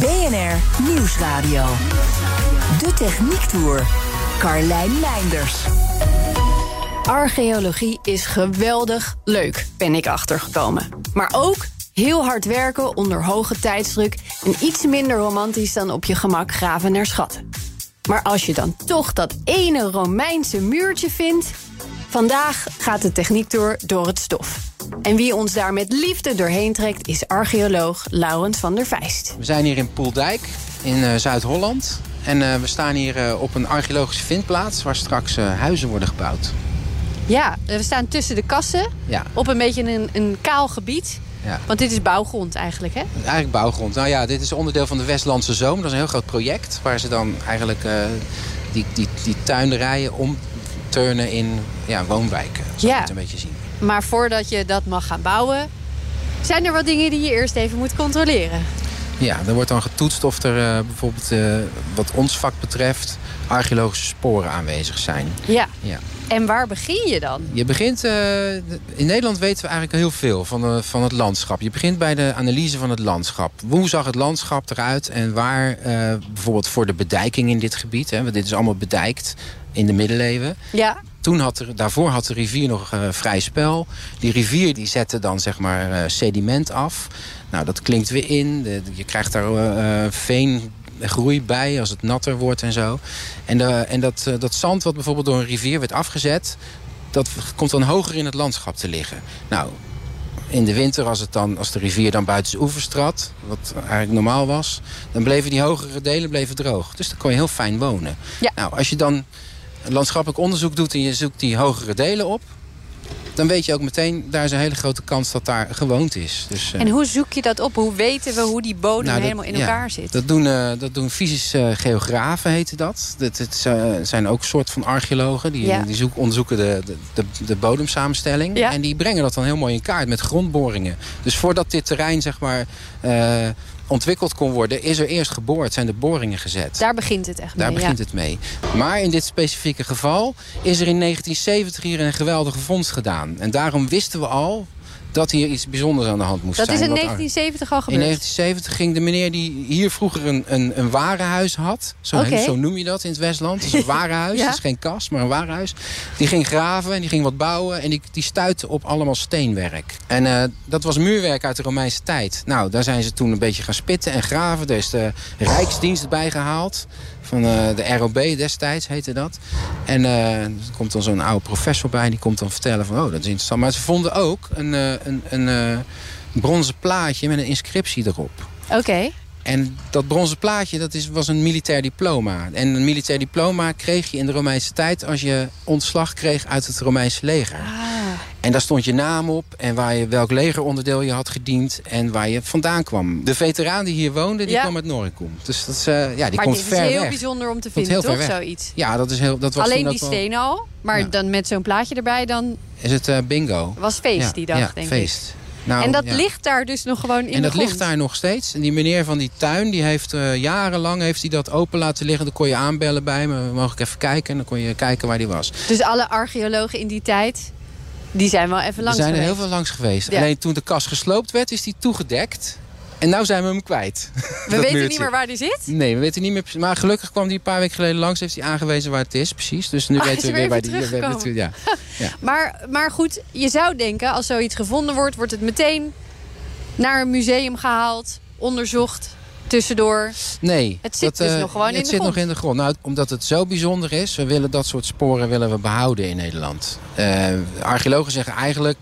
BNR Nieuwsradio. De Techniek Tour. Carlijn Meinders. Archeologie is geweldig leuk, ben ik achtergekomen. Maar ook heel hard werken onder hoge tijdsdruk en iets minder romantisch dan op je gemak graven naar schatten. Maar als je dan toch dat ene Romeinse muurtje vindt. Vandaag gaat de techniektour door het stof. En wie ons daar met liefde doorheen trekt is archeoloog Laurens van der Vijst. We zijn hier in Poeldijk in uh, Zuid-Holland. En uh, we staan hier uh, op een archeologische vindplaats waar straks huizen worden gebouwd. Ja, we staan tussen de kassen ja. op een beetje een, een kaal gebied. Ja. Want dit is bouwgrond eigenlijk, hè? Eigenlijk bouwgrond. Nou ja, dit is onderdeel van de Westlandse Zoom. Dat is een heel groot project waar ze dan eigenlijk uh, die, die, die tuinderijen omturnen in ja, woonwijken. Zo ja. het een beetje zien. Maar voordat je dat mag gaan bouwen, zijn er wat dingen die je eerst even moet controleren. Ja, er wordt dan getoetst of er uh, bijvoorbeeld uh, wat ons vak betreft archeologische sporen aanwezig zijn. Ja. ja. En waar begin je dan? Je begint, uh, in Nederland weten we eigenlijk heel veel van, van het landschap. Je begint bij de analyse van het landschap. Hoe zag het landschap eruit en waar, bijvoorbeeld voor de bedijking in dit gebied... Hè, want dit is allemaal bedijkt in de middeleeuwen... Ja. Toen had er, daarvoor had de rivier nog vrij spel. Die rivier die zette dan zeg maar sediment af. Nou, dat klinkt weer in. De, je krijgt daar veen groei bij als het natter wordt en zo. En, de, en dat, uh, dat zand wat bijvoorbeeld door een rivier werd afgezet... dat komt dan hoger in het landschap te liggen. Nou, in de winter als, het dan, als de rivier dan buiten zijn oevers trad... wat eigenlijk normaal was... dan bleven die hogere delen bleven droog. Dus dan kon je heel fijn wonen. Ja. Nou, als je dan landschappelijk onderzoek doet... en je zoekt die hogere delen op dan weet je ook meteen, daar is een hele grote kans dat daar gewoond is. Dus, uh, en hoe zoek je dat op? Hoe weten we hoe die bodem nou, dat, helemaal in ja, elkaar zit? Dat doen, uh, dat doen fysische geografen, heette dat. Dat het, zijn ook soort van archeologen. Die, ja. die zoek, onderzoeken de, de, de, de bodemsamenstelling. Ja. En die brengen dat dan heel mooi in kaart met grondboringen. Dus voordat dit terrein, zeg maar ontwikkeld kon worden, is er eerst geboord, zijn de boringen gezet. Daar begint het echt mee. Daar begint ja. het mee. Maar in dit specifieke geval is er in 1970 hier een geweldige vondst gedaan. En daarom wisten we al dat hier iets bijzonders aan de hand moest dat zijn. Dat is in Wat 1970 al gebeurd? In 1970 ging de meneer die hier vroeger een, een, een warenhuis had. Zo, okay. zo noem je dat in het Westland. Het is een warenhuis. ja? Het is geen kast, maar een warenhuis. Die ging graven en die ging wat bouwen. En die, die stuitte op allemaal steenwerk. En uh, dat was muurwerk uit de Romeinse tijd. Nou, daar zijn ze toen een beetje gaan spitten en graven. Er is de Rijksdienst bij gehaald. Van uh, de ROB destijds heette dat. En uh, er komt dan zo'n oude professor bij. Die komt dan vertellen van, oh, dat is interessant. Maar ze vonden ook een, uh, een, een bronzen plaatje met een inscriptie erop. Oké. Okay. En dat bronzen plaatje dat is, was een militair diploma. En een militair diploma kreeg je in de Romeinse tijd... als je ontslag kreeg uit het Romeinse leger. Ah. En daar stond je naam op en waar je, welk legeronderdeel je had gediend... en waar je vandaan kwam. De veteraan die hier woonde, die ja. kwam uit Noricum. Dus dat is, uh, ja, die maar komt dit ver weg. is heel bijzonder om te vinden, toch? Zoiets. Ja, dat is heel... Dat was Alleen dat die wel... stenen al, maar ja. dan met zo'n plaatje erbij, dan... Is het uh, bingo. was feest ja, die dag, ja, denk feest. ik. Nou, en dat ja. ligt daar dus nog gewoon in En dat grond. ligt daar nog steeds. En die meneer van die tuin, die heeft uh, jarenlang heeft hij dat open laten liggen. Dan kon je aanbellen bij me. Mogen ik even kijken? En dan kon je kijken waar die was. Dus alle archeologen in die tijd, die zijn wel even langs Er zijn er geweest. heel veel langs geweest. Ja. Alleen toen de kas gesloopt werd, is die toegedekt. En nu zijn we hem kwijt. We weten muurtje. niet meer waar die zit? Nee, we weten niet meer. Maar gelukkig kwam die een paar weken geleden langs. Heeft hij aangewezen waar het is, precies. Dus nu Oh, weten we weer waar die... we- teruggekomen. ja. Ja. Maar, maar goed, je zou denken, als zoiets gevonden wordt... wordt het meteen naar een museum gehaald, onderzocht, tussendoor. Nee. Het zit dat, dus eh, nog gewoon in het de zit grond. nog in de grond. Nou, omdat het zo bijzonder is, we willen dat soort sporen willen we behouden in Nederland. Eh, archeologen zeggen eigenlijk,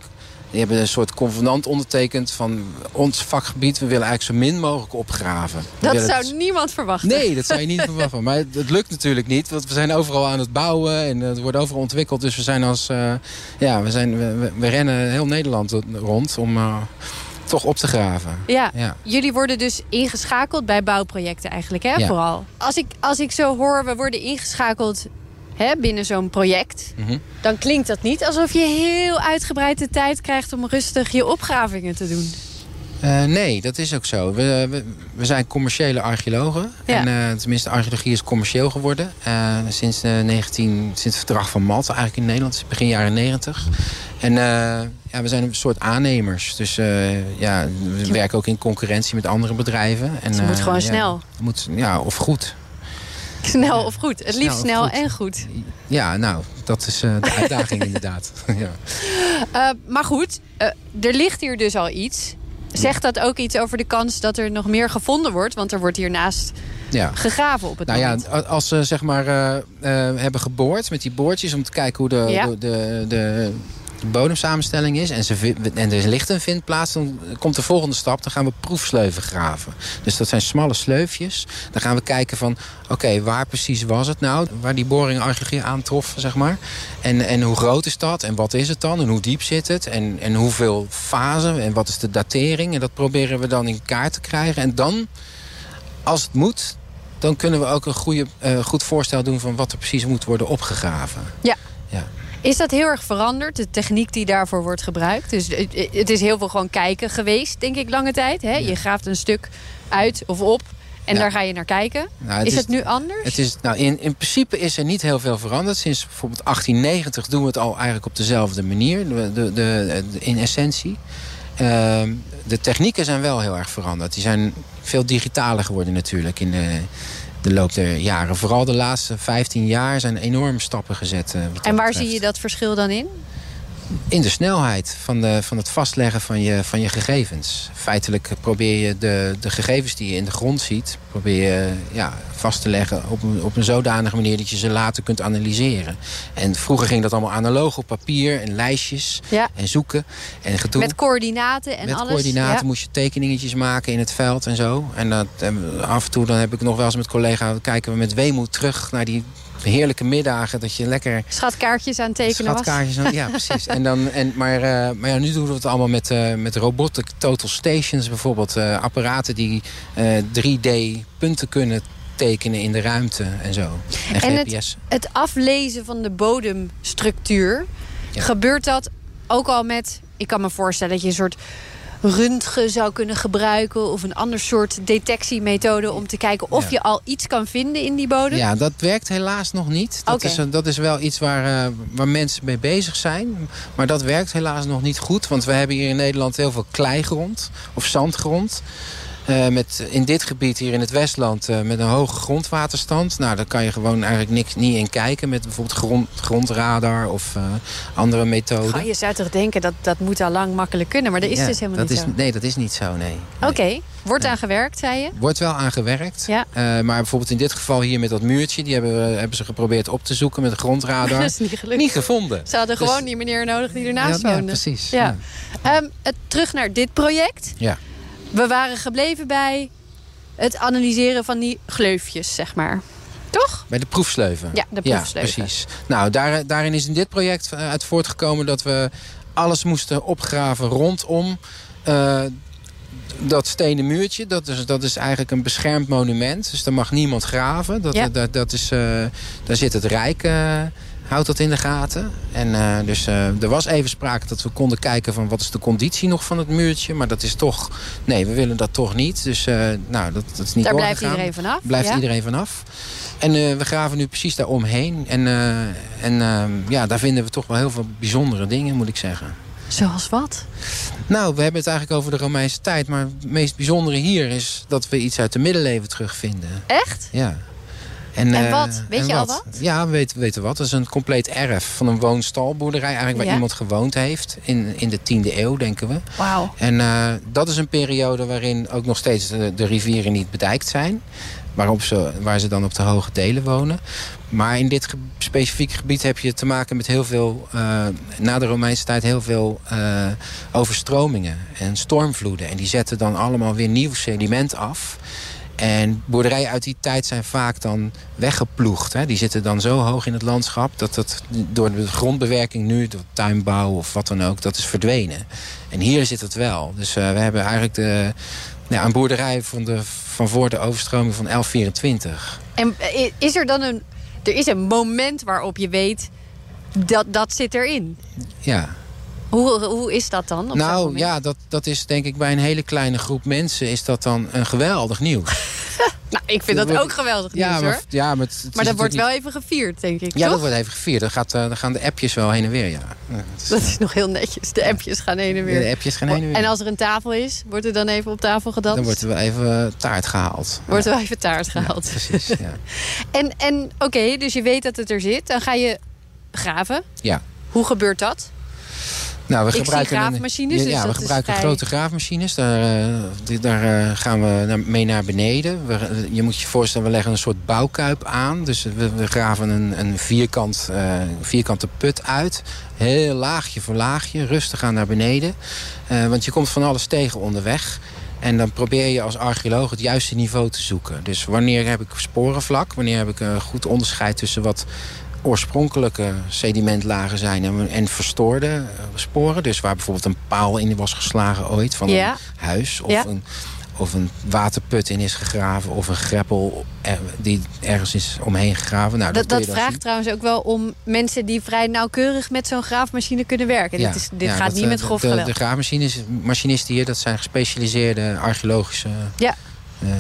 die hebben een soort convenant ondertekend van ons vakgebied. We willen eigenlijk zo min mogelijk opgraven. We Dat zou het- niemand verwachten. Nee, dat zou je niet verwachten. Maar het, het lukt natuurlijk niet. Want we zijn overal aan het bouwen. En het wordt overal ontwikkeld. Dus we zijn als... eh, ja, we, zijn, we, rennen heel Nederland rond om... eh, toch op te graven. Ja. Ja. Jullie worden dus ingeschakeld bij bouwprojecten eigenlijk, hè? Ja. Vooral. Als ik, als ik zo hoor, we worden ingeschakeld hè, binnen zo'n project... Mhm. dan klinkt dat niet alsof je heel uitgebreid de tijd krijgt... om rustig je opgravingen te doen. Eh, nee, dat is ook zo. We, we, we zijn commerciële archeologen. Ja. En uh, tenminste, archeologie is commercieel geworden. Uh, sinds, uh, 19, sinds het verdrag van Malta eigenlijk in Nederland. Begin jaren 90. En ja, we zijn een soort aannemers. Dus ja, we werken ook in concurrentie met andere bedrijven. En, het moet gewoon ja, snel. Moet, ja, of goed. Snel of goed. Het liefst snel, snel goed. en goed. Ja, nou, dat is uh, de uitdaging inderdaad. ja. uh, maar goed, uh, er ligt hier dus al iets. Zegt dat ook iets over de kans dat er nog meer gevonden wordt? Want er wordt hiernaast ja. gegraven op het nou moment. Ja, als ze zeg maar hebben geboord met die boordjes... om te kijken hoe de, ja. de, de, de de bodemsamenstelling is en, ze, en er ligt een vindplaats... dan komt de volgende stap, dan gaan we proefsleuven graven. Dus dat zijn smalle sleufjes. Dan gaan we kijken van, oké, okay, waar precies was het nou? Waar die boring archeologie aantrof, zeg maar. En, en hoe groot is dat? En wat is het dan? En hoe diep zit het? En, en hoeveel fasen? En wat is de datering? En dat proberen we dan in kaart te krijgen. En dan, als het moet... dan kunnen we ook een goede, uh, goed voorstel doen... van wat er precies moet worden opgegraven. Ja. ja. Is dat heel erg veranderd, de techniek die daarvoor wordt gebruikt? Dus het is heel veel gewoon kijken geweest, denk ik, lange tijd. Hè? Je graaft een stuk uit of op en ja. daar ga je naar kijken. Nou, het is, is het nu anders? Het is, nou, in, in principe is er niet heel veel veranderd. Sinds bijvoorbeeld 1890 doen we het al eigenlijk op dezelfde manier. De, de, de, in essentie. Uh, de technieken zijn wel heel erg veranderd. Die zijn veel digitaler geworden natuurlijk in de de loop der jaren. Vooral de laatste 15 jaar zijn enorme stappen gezet. Uh, en waar zie je dat verschil dan in? In de snelheid van, de, van het vastleggen van je, van je gegevens. Feitelijk probeer je de, de gegevens die je in de grond ziet... probeer je ja, vast te leggen op een, op een zodanige manier... dat je ze later kunt analyseren. En vroeger ging dat allemaal analoog op papier en lijstjes ja. en zoeken en gedoe. Met coördinaten en Met alles. coördinaten ja. moest je tekeningetjes maken in het veld en zo. En dat, en af en toe dan heb ik nog wel eens met collega's... kijken we met weemoed terug naar die heerlijke middagen dat je lekker... Schatkaartjes aan tekenen Schatkaartjes was. Aan, ja, precies. en dan, en, maar, uh, maar ja, nu doen we het allemaal met, uh, met robotic total stations bijvoorbeeld. Uh, apparaten die 3D-punten kunnen tekenen in de ruimte en zo. En, en GPS. Het, het aflezen van de bodemstructuur... Ja. gebeurt dat ook al met... Ik kan me voorstellen dat je een soort röntgen zou kunnen gebruiken... of een ander soort detectiemethode om te kijken of ja. je al iets kan vinden in die bodem? Ja, dat werkt helaas nog niet. Dat, okay. is, dat is wel iets waar, uh, waar mensen mee bezig zijn. Maar dat werkt helaas nog niet goed. Want we hebben hier in Nederland heel veel kleigrond of zandgrond. Uh, met in dit gebied hier in het Westland uh, met een hoge grondwaterstand. Nou, daar kan je gewoon eigenlijk niks, niet in kijken. Met bijvoorbeeld grond, grondradar of uh, andere methoden. Oh, je zou toch denken dat dat moet al lang makkelijk kunnen. Maar dat is ja, dus helemaal dat niet is, zo. Nee, dat is niet zo, nee. nee. Oké, okay. wordt nee. aan gewerkt, zei je? Wordt wel aan gewerkt. Ja. maar bijvoorbeeld in dit geval hier met dat muurtje... die hebben, hebben ze geprobeerd op te zoeken met een grondradar. dat is niet gelukt. Niet gevonden. Ze hadden dus, gewoon die meneer nodig die ernaast ja, woonde. Ja, precies. Ja. Ja. Um, het, terug naar dit project. Ja. We waren gebleven bij het analyseren van die gleufjes, zeg maar. Toch? Bij de proefsleuven. Ja, de proefsleuven. Ja, precies. Nou, daar, daarin is in dit project uit voortgekomen dat we alles moesten opgraven rondom uh, dat stenen muurtje. Dat is, dat is eigenlijk een beschermd monument. Dus daar mag niemand graven. Dat, ja. dat, dat is, uh, daar zit het Rijk... Uh, houdt dat in de gaten. En uh, dus uh, er was even sprake dat we konden kijken van wat is de conditie nog van het muurtje. Maar dat is toch, nee, we willen dat toch niet. Dus uh, nou, dat, dat is niet Daar blijft iedereen vanaf. Blijft ja. iedereen vanaf. En we graven nu precies daar omheen. En, en ja, daar vinden we toch wel heel veel bijzondere dingen, moet ik zeggen. Zoals wat? Nou, we hebben het eigenlijk over de Romeinse tijd. Maar het meest bijzondere hier is dat we iets uit de middeleeuwen terugvinden. Echt? Ja. En, en wat? Weet en je wat? al wat? Ja, we weten, weten wat. Dat is een compleet erf van een woonstalboerderij... eigenlijk waar ja. iemand gewoond heeft. In, in de 10e eeuw, denken we. Wauw. En uh, dat is een periode waarin ook nog steeds de, de rivieren niet bedijkt zijn. Waarop ze, waar ze dan op de hoge delen wonen. Maar in dit ge specifieke gebied heb je te maken met heel veel... Uh, na de Romeinse tijd heel veel uh, overstromingen en stormvloeden. En die zetten dan allemaal weer nieuw sediment af... En boerderijen uit die tijd zijn vaak dan weggeploegd. Hè. Die zitten dan zo hoog in het landschap... dat dat door de grondbewerking nu, door tuinbouw of wat dan ook... dat is verdwenen. En hier zit het wel. Dus uh, we hebben eigenlijk de, een boerderij van, de, van voor de overstroming van 1124. En is er dan een... Er is een moment waarop je weet... dat, dat zit erin? Ja, hoe, hoe is dat dan? nou ja, dat, dat is denk ik bij een hele kleine groep mensen... is dat dan een geweldig nieuws. nou, ik vind dat, ook geweldig nieuws ja, maar, hoor. Ja, maar, het, maar dat wordt wel even gevierd, denk ik, Ja, toch? dat wordt even gevierd. Dan, gaat, uh, dan gaan de appjes wel heen en weer, ja. Dat is nog heel netjes. De appjes gaan heen en weer. De appjes gaan heen en weer. En als er een tafel is, wordt er dan even op tafel gedanst? Dan wordt er wel even taart gehaald. Wordt er wel even taart gehaald. Ja, precies, ja. en en oké, okay, dus je weet dat het er zit. Dan ga je graven. Ja. Hoe gebeurt dat? Nou, we ik gebruiken graafmachines. Een, ja, dus we gebruiken vrij... grote graafmachines. Daar, uh, daar uh, gaan we naar, mee naar beneden. We, je moet je voorstellen, we leggen een soort bouwkuip aan. Dus we, we graven een, een vierkant, vierkante put uit. Heel laagje voor laagje, rustig aan naar beneden. want je komt van alles tegen onderweg. En dan probeer je als archeoloog het juiste niveau te zoeken. Dus wanneer heb ik sporenvlak? Wanneer heb ik een goed onderscheid tussen wat oorspronkelijke sedimentlagen zijn en, en verstoorde sporen. Dus waar bijvoorbeeld een paal in was geslagen ooit van ja. een huis. Of, ja. een, of een waterput in is gegraven. Of een greppel er, die ergens is omheen gegraven. Nou, dat dat, dat vraagt trouwens ook wel om mensen die vrij nauwkeurig met zo'n graafmachine kunnen werken. Ja, dit is, dit ja, gaat dat, niet met de, grof de, geweld. de graafmachinisten hier, dat zijn gespecialiseerde archeologische ja.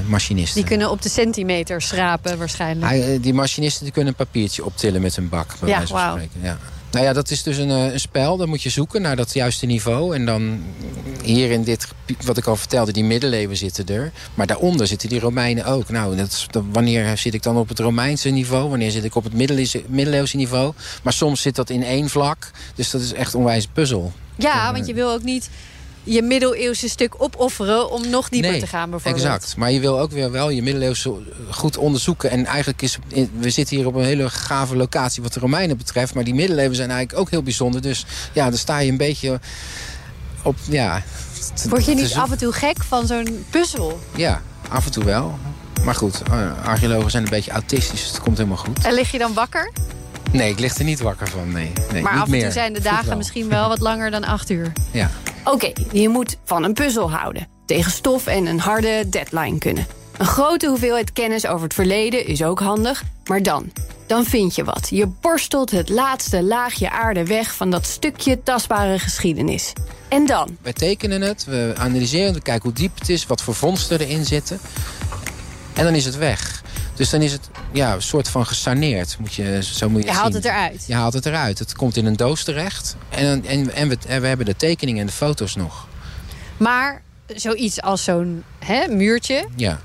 Machinisten. Die kunnen op de centimeter schrapen waarschijnlijk. Hij, die machinisten die kunnen een papiertje optillen met een bak. Bij ja, wijze van wow. spreken. Ja. Nou ja, dat is dus een, een, spel. Dan moet je zoeken naar dat juiste niveau. En dan hier in dit, wat ik al vertelde, die middeleeuwen zitten er. Maar daaronder zitten die Romeinen ook. Nou, dat, wanneer zit ik dan op het Romeinse niveau? Wanneer zit ik op het middeleeuwse niveau? Maar soms zit dat in één vlak. Dus dat is echt een onwijs puzzel. Ja, want je wil ook niet je middeleeuwse stuk opofferen om nog dieper nee, te gaan bijvoorbeeld. exact. Maar je wil ook weer wel je middeleeuwse goed onderzoeken. En eigenlijk is... We zitten hier op een hele gave locatie wat de Romeinen betreft. Maar die middeleeuwen zijn eigenlijk ook heel bijzonder. Dus ja, dan sta je een beetje op... Ja, Word je niet af en toe gek van zo'n puzzel? Ja, af en toe wel. Maar goed, archeologen zijn een beetje autistisch. Dus het komt helemaal goed. En lig je dan wakker? Nee, ik lig er niet wakker van. Nee, nee maar niet af en meer. toe zijn de dagen misschien wel wat langer dan acht uur. Ja. Oké, okay, je moet van een puzzel houden. Tegen stof en een harde deadline kunnen. Een grote hoeveelheid kennis over het verleden is ook handig. Maar dan, dan vind je wat. Je borstelt het laatste laagje aarde weg van dat stukje tastbare geschiedenis. En dan? Wij tekenen het, we analyseren het, kijken hoe diep het is... wat voor vondsten erin zitten. En dan is het weg. Dus dan is het ja, een soort van gesaneerd. Moet je, zo moet je, je haalt zien. het eruit. Je haalt het eruit. Het komt in een doos terecht. En, en, en, we, en we hebben de tekeningen en de foto's nog. Maar zoiets als zo'n muurtje... Ja.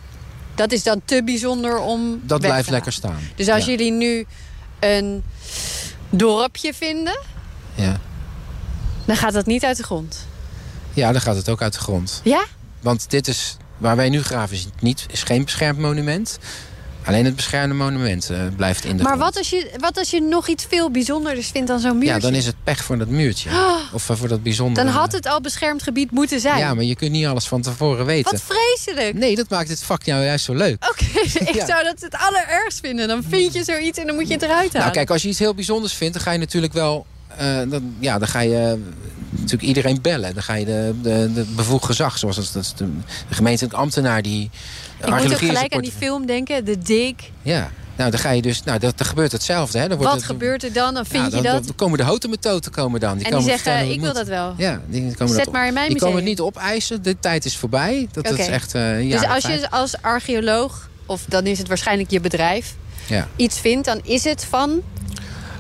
dat is dan te bijzonder om Dat blijft lekker staan. Dus als ja. jullie nu een dorpje vinden... Ja. dan gaat dat niet uit de grond. ja, dan gaat het ook uit de grond. Ja? Want dit is, waar wij nu graven, is, niet, is geen beschermd monument. Alleen het beschermde monument uh, blijft in de maar grond. wat als, je, wat als je nog iets veel bijzonders vindt dan zo'n muurtje? Ja, dan is het pech voor dat muurtje. Oh, of uh, voor dat bijzondere... dan had het al beschermd gebied moeten zijn. Ja, maar je kunt niet alles van tevoren weten. Wat vreselijk. Nee, dat maakt het vak nou juist zo leuk. Oké, okay, ik Ja. zou dat het allerergst vinden. Dan vind je zoiets en dan moet je het eruit halen. Nou kijk, als je iets heel bijzonders vindt, dan ga je natuurlijk wel... Uh, dan, ja, dan ga je natuurlijk iedereen bellen. Dan ga je de, de, de bevoegd gezag, zoals dat de, de gemeentelijke ambtenaar die... Ik moet ook gelijk aan die film denken, The Dig. Ja, nou dan ga je dus... Nou, dat, dan gebeurt hetzelfde. Hè? Dan wordt Wat het, gebeurt er dan? Dan vind ja, je dat? Dan komen de houten komen dan. Die en komen die zeggen, ik wil dat wel. Ja, die komen Zet dat maar in mijn Die komen het niet opeisen. De tijd is voorbij. Dat, is echt uh, een Dus als je als archeoloog, of dan is het waarschijnlijk je bedrijf, Ja. iets vindt, dan is het van...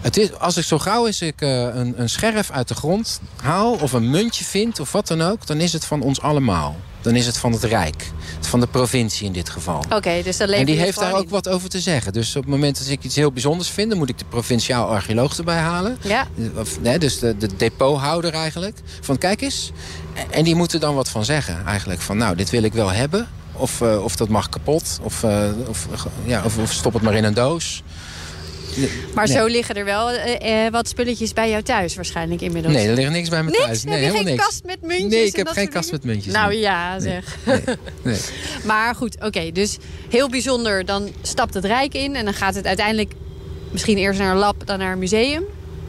Het is, als ik zo gauw is ik uh, een, een scherf uit de grond haal... of een muntje vind of wat dan ook... dan is het van ons allemaal. Dan is het van het Rijk. Van de provincie in dit geval. Oké, dus lever En die heeft daar ook wat over te zeggen. Dus op het moment dat ik iets heel bijzonders vind... dan moet ik de provinciaal archeoloog erbij halen. Ja, Of, nee, dus de, de depothouder eigenlijk. Van kijk eens. En die moeten dan wat van zeggen eigenlijk. Van nou, dit wil ik wel hebben. Of, uh, of dat mag kapot. Of, uh, of, ja, of, of stop het maar in een doos. Maar Nee. zo liggen er wel eh, eh, wat spulletjes bij jou thuis waarschijnlijk inmiddels. Nee, er ligt niks bij me Niks? thuis. Nee, heb je helemaal geen niks. kast met muntjes? Nee, ik heb geen kast dingen? met muntjes. Nou ja, zeg. Nee. Maar goed, oké. dus heel bijzonder. Dan stapt het Rijk in en dan gaat het uiteindelijk misschien eerst naar een lab, dan naar een museum.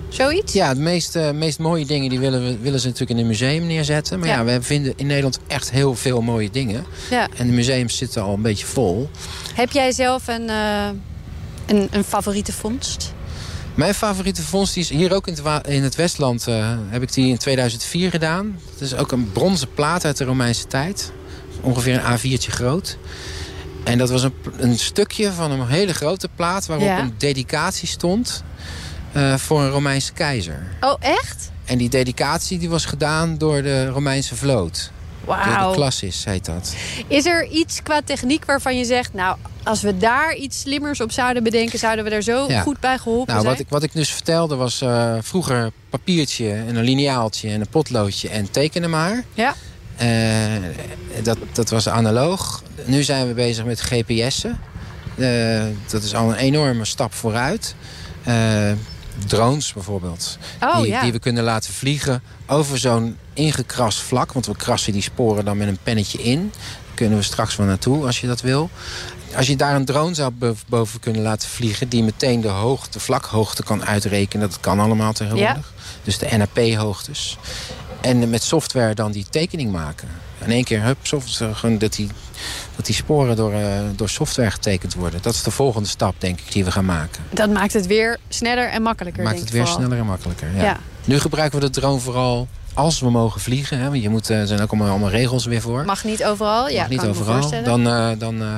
Zoiets? Ja, de meest, eh, meest mooie dingen die willen, we, willen ze natuurlijk in een museum neerzetten. Maar ja. Ja. we vinden in Nederland echt heel veel mooie dingen. Ja. En de museums zitten al een beetje vol. Heb jij zelf een, een, een favoriete vondst? Mijn favoriete vondst die is hier ook in het, in het Westland. eh, heb ik die in 2004 gedaan. Het is ook een bronzen plaat uit de Romeinse tijd. Ongeveer een A4'tje groot. En dat was een, een stukje van een hele grote plaat... waarop Ja. een dedicatie stond eh, voor een Romeinse keizer. Oh, echt? En die dedicatie die was gedaan door de Romeinse vloot. De, de Wauw. Classis heet dat. Is er iets qua techniek waarvan je zegt... nou, als we daar iets slimmers op zouden bedenken... zouden we daar zo Ja. goed bij geholpen Nou, zijn? wat ik, wat ik dus vertelde was eh, vroeger papiertje en een lineaaltje en een potloodje en tekenen maar. Ja. Eh, dat, dat was analoog. Nu zijn we bezig met GPS'en. Eh, dat is al een enorme stap vooruit. Drones bijvoorbeeld. Oh, die, ja. die we kunnen laten vliegen over zo'n ingekrast vlak. Want we krassen die sporen dan met een pennetje in. Daar kunnen we straks wel naartoe als je dat wil. Als je daar een drone zou bo- boven kunnen laten vliegen... die meteen de, hoogte, de vlakhoogte kan uitrekenen. Dat kan allemaal tegenwoordig. Dus de NAP-hoogtes. En met software dan die tekening maken. In één keer, hup, software, gewoon dat die, dat die sporen door, eh, door software getekend worden. Dat is de volgende stap, denk ik, die we gaan maken. Dat maakt het weer sneller en makkelijker, Maakt denk het weer vooral. sneller en makkelijker. Ja. Ja. Nu gebruiken we de drone vooral als we mogen vliegen. Hè? Want je moet, eh, er zijn ook allemaal, allemaal regels weer voor. Mag niet overal? Ja, Mag niet kan ik me overal. voorstellen. Dan, eh, dan, eh,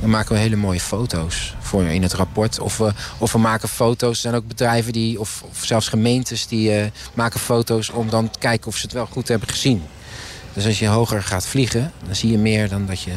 dan maken we hele mooie foto's voor in het rapport. Of we, of we maken foto's. Er zijn ook bedrijven die, of, of zelfs gemeentes die eh, maken foto's om dan te kijken of ze het wel goed hebben gezien. Dus als je hoger gaat vliegen, dan zie je meer dan dat je...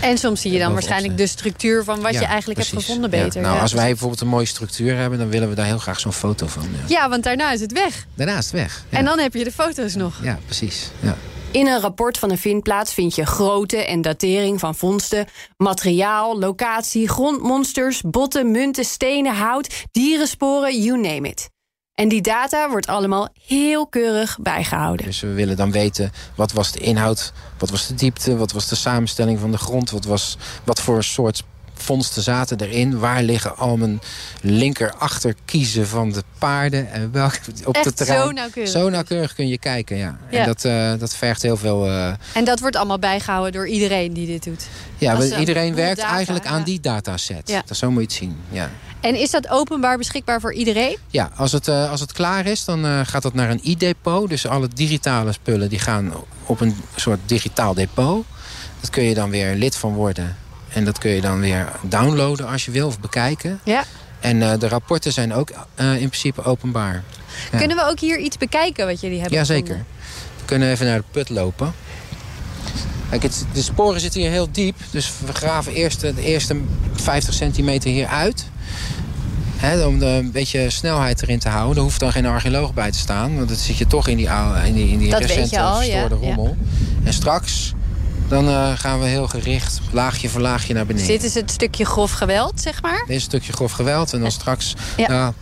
En soms zie je dan waarschijnlijk de structuur van wat Ja, je eigenlijk hebt gevonden Ja. beter. Nou, Ja, als wij bijvoorbeeld een mooie structuur hebben, dan willen we daar heel graag zo'n foto van. Ja. Ja, want daarna is het weg. Daarna is het weg. Ja, En dan heb je de foto's nog. ja precies. Ja. In een rapport van een vindplaats vind je grootte en datering van vondsten, materiaal, locatie, grondmonsters, botten, munten, stenen, hout, dierensporen, you name it. En die data wordt allemaal heel keurig bijgehouden. Dus we willen dan weten wat was de inhoud, wat was de diepte, wat was de samenstelling van de grond, wat, was, wat voor soort vondsten zaten erin, waar liggen al mijn linker achterkiezen van de paarden en welke op het terrein. zo nauwkeurig. Zo nauwkeurig kun je kijken, ja. Ja. En dat, eh, dat vergt heel veel. eh, En dat wordt allemaal bijgehouden door iedereen die dit doet. ja, we- iedereen werkt data, eigenlijk aan ja. die dataset. Ja. Dat zo moet je het zien. Ja. En is dat openbaar beschikbaar voor iedereen? Ja, als het, eh, als het klaar is, dan gaat dat naar een e-depot. Dus alle digitale spullen die gaan op een soort digitaal depot. Dat kun je dan weer lid van worden. En dat kun je dan weer downloaden als je wil of bekijken. Ja. En eh, de rapporten zijn ook eh, in principe openbaar. Ja. Kunnen we ook hier iets bekijken wat jullie hebben Jazeker. gevonden? We kunnen even naar de put lopen. Kijk, het, de sporen zitten hier heel diep. Dus we graven eerst de, eerste 50 centimeter hier uit. Om de, een beetje snelheid erin te houden. Er hoeft dan geen archeoloog bij te staan. Want dan zit je toch in die, oude, in die, in die Dat recente al, verstoorde ja. rommel. En straks dan eh, gaan we heel gericht laagje voor laagje naar beneden. Dus dit is het stukje grof geweld, zeg maar? Dit is een stukje grof geweld. En dan straks... Ja. Nou,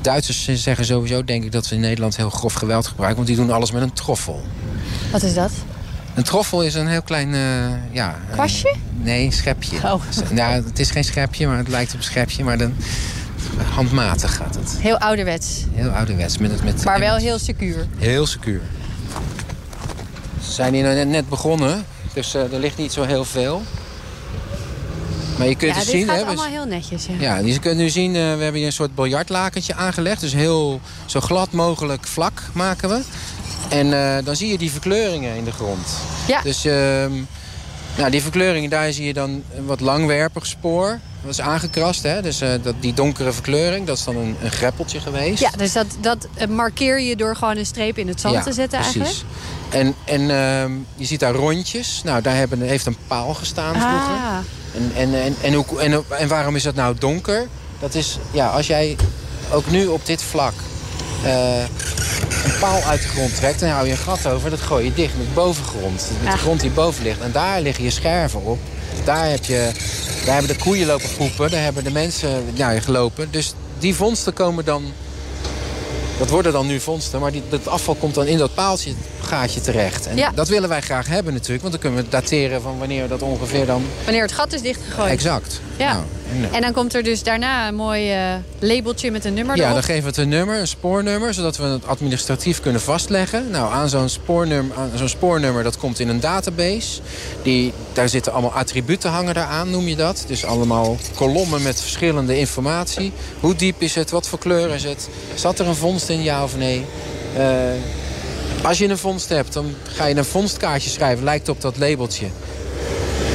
Duitsers zeggen sowieso, denk ik, dat ze in Nederland heel grof geweld gebruiken. Want die doen alles met een troffel. Wat is dat? Een troffel is een heel klein... eh, ja, Kwastje? nee, een schepje. Oh. Nou, het is geen schepje, maar het lijkt op een schepje. Maar dan handmatig gaat het. Heel ouderwets. Heel ouderwets. Met, het- met Maar wel heel secuur. Heel secuur. Ze zijn hier net, net begonnen. Dus eh, er ligt niet zo heel veel. Maar je kunt Ja, het dit zien. gaat hè, allemaal heel netjes. Ja. Ja, dus je kunt nu zien, eh, we hebben hier een soort biljartlakentje aangelegd. Dus heel zo glad mogelijk vlak maken we. En eh, dan zie je die verkleuringen in de grond. Ja. Dus ehm, nou, die verkleuringen, daar zie je dan een wat langwerpig spoor. Dat is aangekrast, hè? Dus eh, dat, die donkere verkleuring, dat is dan een, een greppeltje geweest. Ja, dus dat, dat eh, markeer je door gewoon een streep in het zand Ja, te zetten precies. eigenlijk? En, en ehm, je ziet daar rondjes. Nou, daar hebben, heeft een paal gestaan vroeger. Ah, En, en, en, en, hoe, en, en waarom is dat nou donker? Dat is, ja, als jij ook nu op dit vlak eh, paal uit de grond trekt... dan hou je een gat over, dat gooi je dicht met bovengrond. Met Ah. de grond die boven ligt. En daar liggen je scherven op. Daar, heb je, daar hebben de koeien lopen poepen. Daar hebben de mensen ja, gelopen. Dus die vondsten komen dan... Dat worden dan nu vondsten. Maar die, dat afval komt dan in dat paaltje gaatje terecht. En Ja. dat willen wij graag hebben natuurlijk. Want dan kunnen we dateren van wanneer dat ongeveer dan... Wanneer het gat is dichtgegooid. Exact. Ja. Nou, en, eh, En dan komt er dus daarna een mooi eh, labeltje met een nummer Ja, erop. dan geven we het een nummer, een spoornummer, zodat we het administratief kunnen vastleggen. Nou, aan zo'n spoornummer, aan zo'n spoornummer, dat komt in een database. Die, daar zitten allemaal attributen hangen daaraan, noem je dat. Dus allemaal kolommen met verschillende informatie. Hoe diep is het? Wat voor kleur is het? Zat er een vondst in, ja of nee? Eh, als je een vondst hebt, dan ga je een vondstkaartje schrijven. Lijkt op dat labeltje.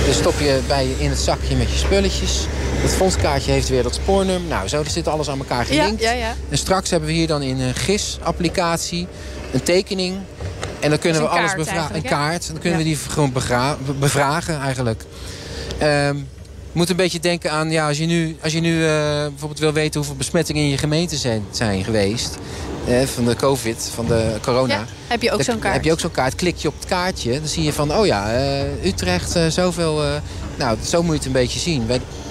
Dan stop je bij in het zakje met je spulletjes. Het vondstkaartje heeft weer dat spoornummer. Nou, zo zit alles aan elkaar ja, gelinkt. ja, ja. En straks hebben we hier dan in een GIS-applicatie een tekening. En dan kunnen Dus we alles bevragen. Een kaart. Dan kunnen Ja. we die gewoon bevragen eigenlijk. Je moet een beetje denken aan, ja, als je nu, als je nu eh, bijvoorbeeld wil weten hoeveel besmettingen in je gemeente zijn, zijn geweest. eh, van de COVID, van de corona. Ja, heb je ook zo'n kaart. Heb je ook zo'n kaart. Klik je op het kaartje. Dan zie je van, oh ja, eh, Utrecht, zoveel. nou, zo moet je het een beetje zien.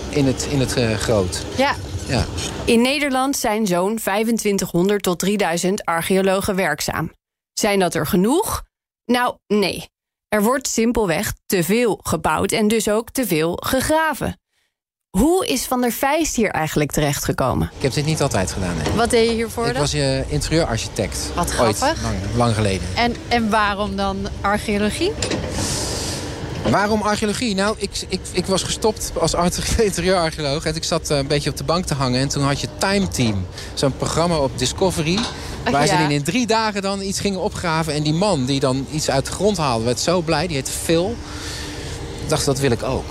In het, in het groot. Ja. Ja. In Nederland zijn zo'n 2500 tot 3000 archeologen werkzaam. Zijn dat er genoeg? Nou, nee. Er wordt simpelweg te veel gebouwd en dus ook te veel gegraven. Hoe is Van der Feist hier eigenlijk terechtgekomen? Ik heb dit niet altijd gedaan. nee. Wat deed je hiervoor Ik dan? was uh, interieurarchitect. Wat Ooit, grappig. lang, lang geleden. En, en waarom dan archeologie? Waarom archeologie? Nou, ik, ik, ik was gestopt als arche- interieurarcheoloog. En ik zat eh, een beetje op de bank te hangen. En toen had je Time Team. Zo'n programma op Discovery. Waar ja. ze dan in drie dagen dan iets gingen opgraven. En die man die dan iets uit de grond haalde, werd zo blij. Die heette Phil. Ik dacht, dat wil ik ook.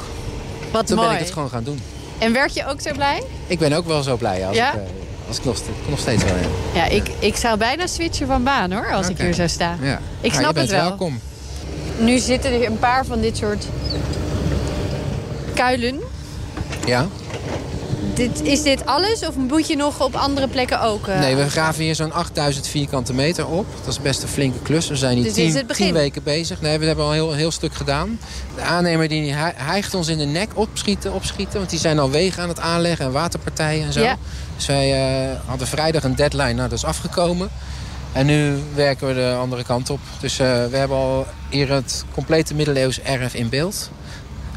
Wat Toen mooi. ben ik het gewoon gaan doen. En werd je ook zo blij? Ik ben ook wel zo blij als Ja? ik, eh, als ik nog, ste- nog steeds wel heb. Ja, ik, ik zou bijna switchen van baan hoor, als ik hier zou staan. Ja. Ik snap het wel. welkom. Nu zitten er een paar van dit soort kuilen. Ja? Dit, is dit alles of moet je nog op andere plekken ook? eh, Nee, we graven hier zo'n 8000 vierkante meter op. Dat is best een flinke klus. We zijn hier Dus tien, weken bezig. Nee, we hebben al een heel, heel stuk gedaan. De aannemer die hij- hijgt ons in de nek opschieten, opschieten. Want die zijn al wegen aan het aanleggen en waterpartijen en zo. Ja. Dus wij eh, hadden vrijdag een deadline. Nou, dat is afgekomen. En nu werken we de andere kant op. Dus eh, we hebben al hier het complete middeleeuws erf in beeld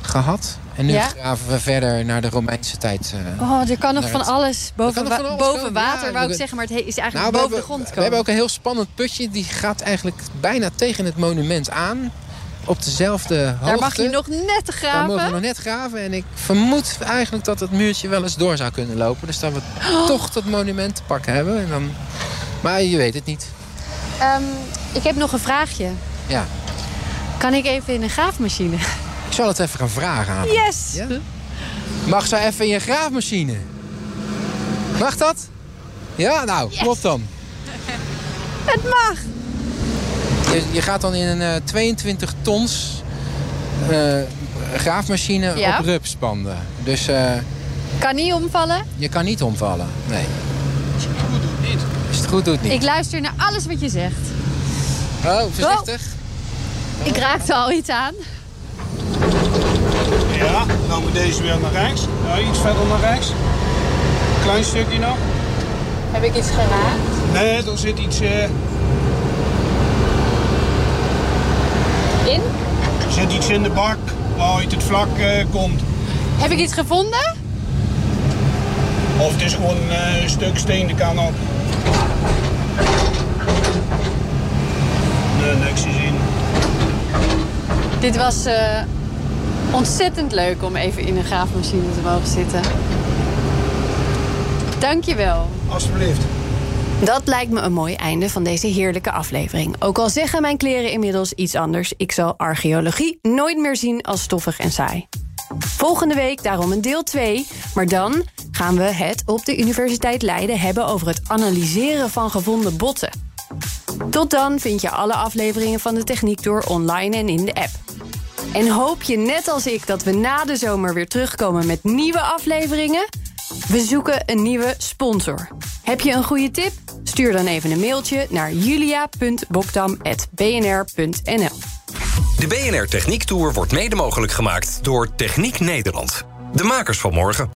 gehad. En nu Ja? graven we verder naar de Romeinse tijd. eh, Oh, er kan nog van het- alles boven, kan nog van wa- alles boven komen. water, Ja, wou ik we- zeggen. Maar het he- is eigenlijk Nou, we boven hebben, de grond we komen. hebben ook een heel spannend putje. Die gaat eigenlijk bijna tegen het monument aan. Op dezelfde hoogte. Daar mag je nog net Daar mogen we graven. nog net graven. En ik vermoed eigenlijk dat het muurtje wel eens door zou kunnen lopen. Dus dat we Oh. toch dat monument te pakken hebben. En dan... Maar je weet het niet. Ehm, ik heb nog een vraagje. Ja. Kan ik even in een graafmachine? Ik zal het even gaan vragen aan hem. Yes! Ja? Mag zo even in je graafmachine? Mag dat? Ja, nou, op dan. Het mag! Je, je gaat dan in een eh, 22 tons eh, graafmachine Ja. op rupspanden. Dus eh, Kan niet omvallen. je kan niet omvallen. Nee. Als je het goed doet, niet. Als je het goed doet, niet. Ik luister naar alles wat je zegt. Oh, voorzichtig. Ik raakte al iets aan. Ja, dan moet deze weer naar rechts. Ja, iets verder naar rechts. Klein stukje nog. Heb ik iets geraakt? Nee, er zit iets, eh, In? er zit iets in de bak waaruit het vlak eh, komt. Heb ik iets gevonden? Of het is gewoon eh, een stuk steen, dat kan ook. Nee, niks te zien. Dit was eh, ontzettend leuk om even in een graafmachine te mogen zitten. Dankjewel. Alsjeblieft. Dat lijkt me een mooi einde van deze heerlijke aflevering. Ook al zeggen mijn kleren inmiddels iets anders... ik zal archeologie nooit meer zien als stoffig en saai. Volgende week daarom een deel 2. Maar dan gaan we het op de Universiteit Leiden hebben... over het analyseren van gevonden botten. Tot dan vind je alle afleveringen van de Techniek Tour online en in de app. En hoop je net als ik dat we na de zomer weer terugkomen met nieuwe afleveringen? We zoeken een nieuwe sponsor. Heb je een goede tip? Stuur dan even een mailtje naar julia.bokdam.bnr.nl. De BNR Techniek Tour wordt mede mogelijk gemaakt door Techniek Nederland. De makers van morgen.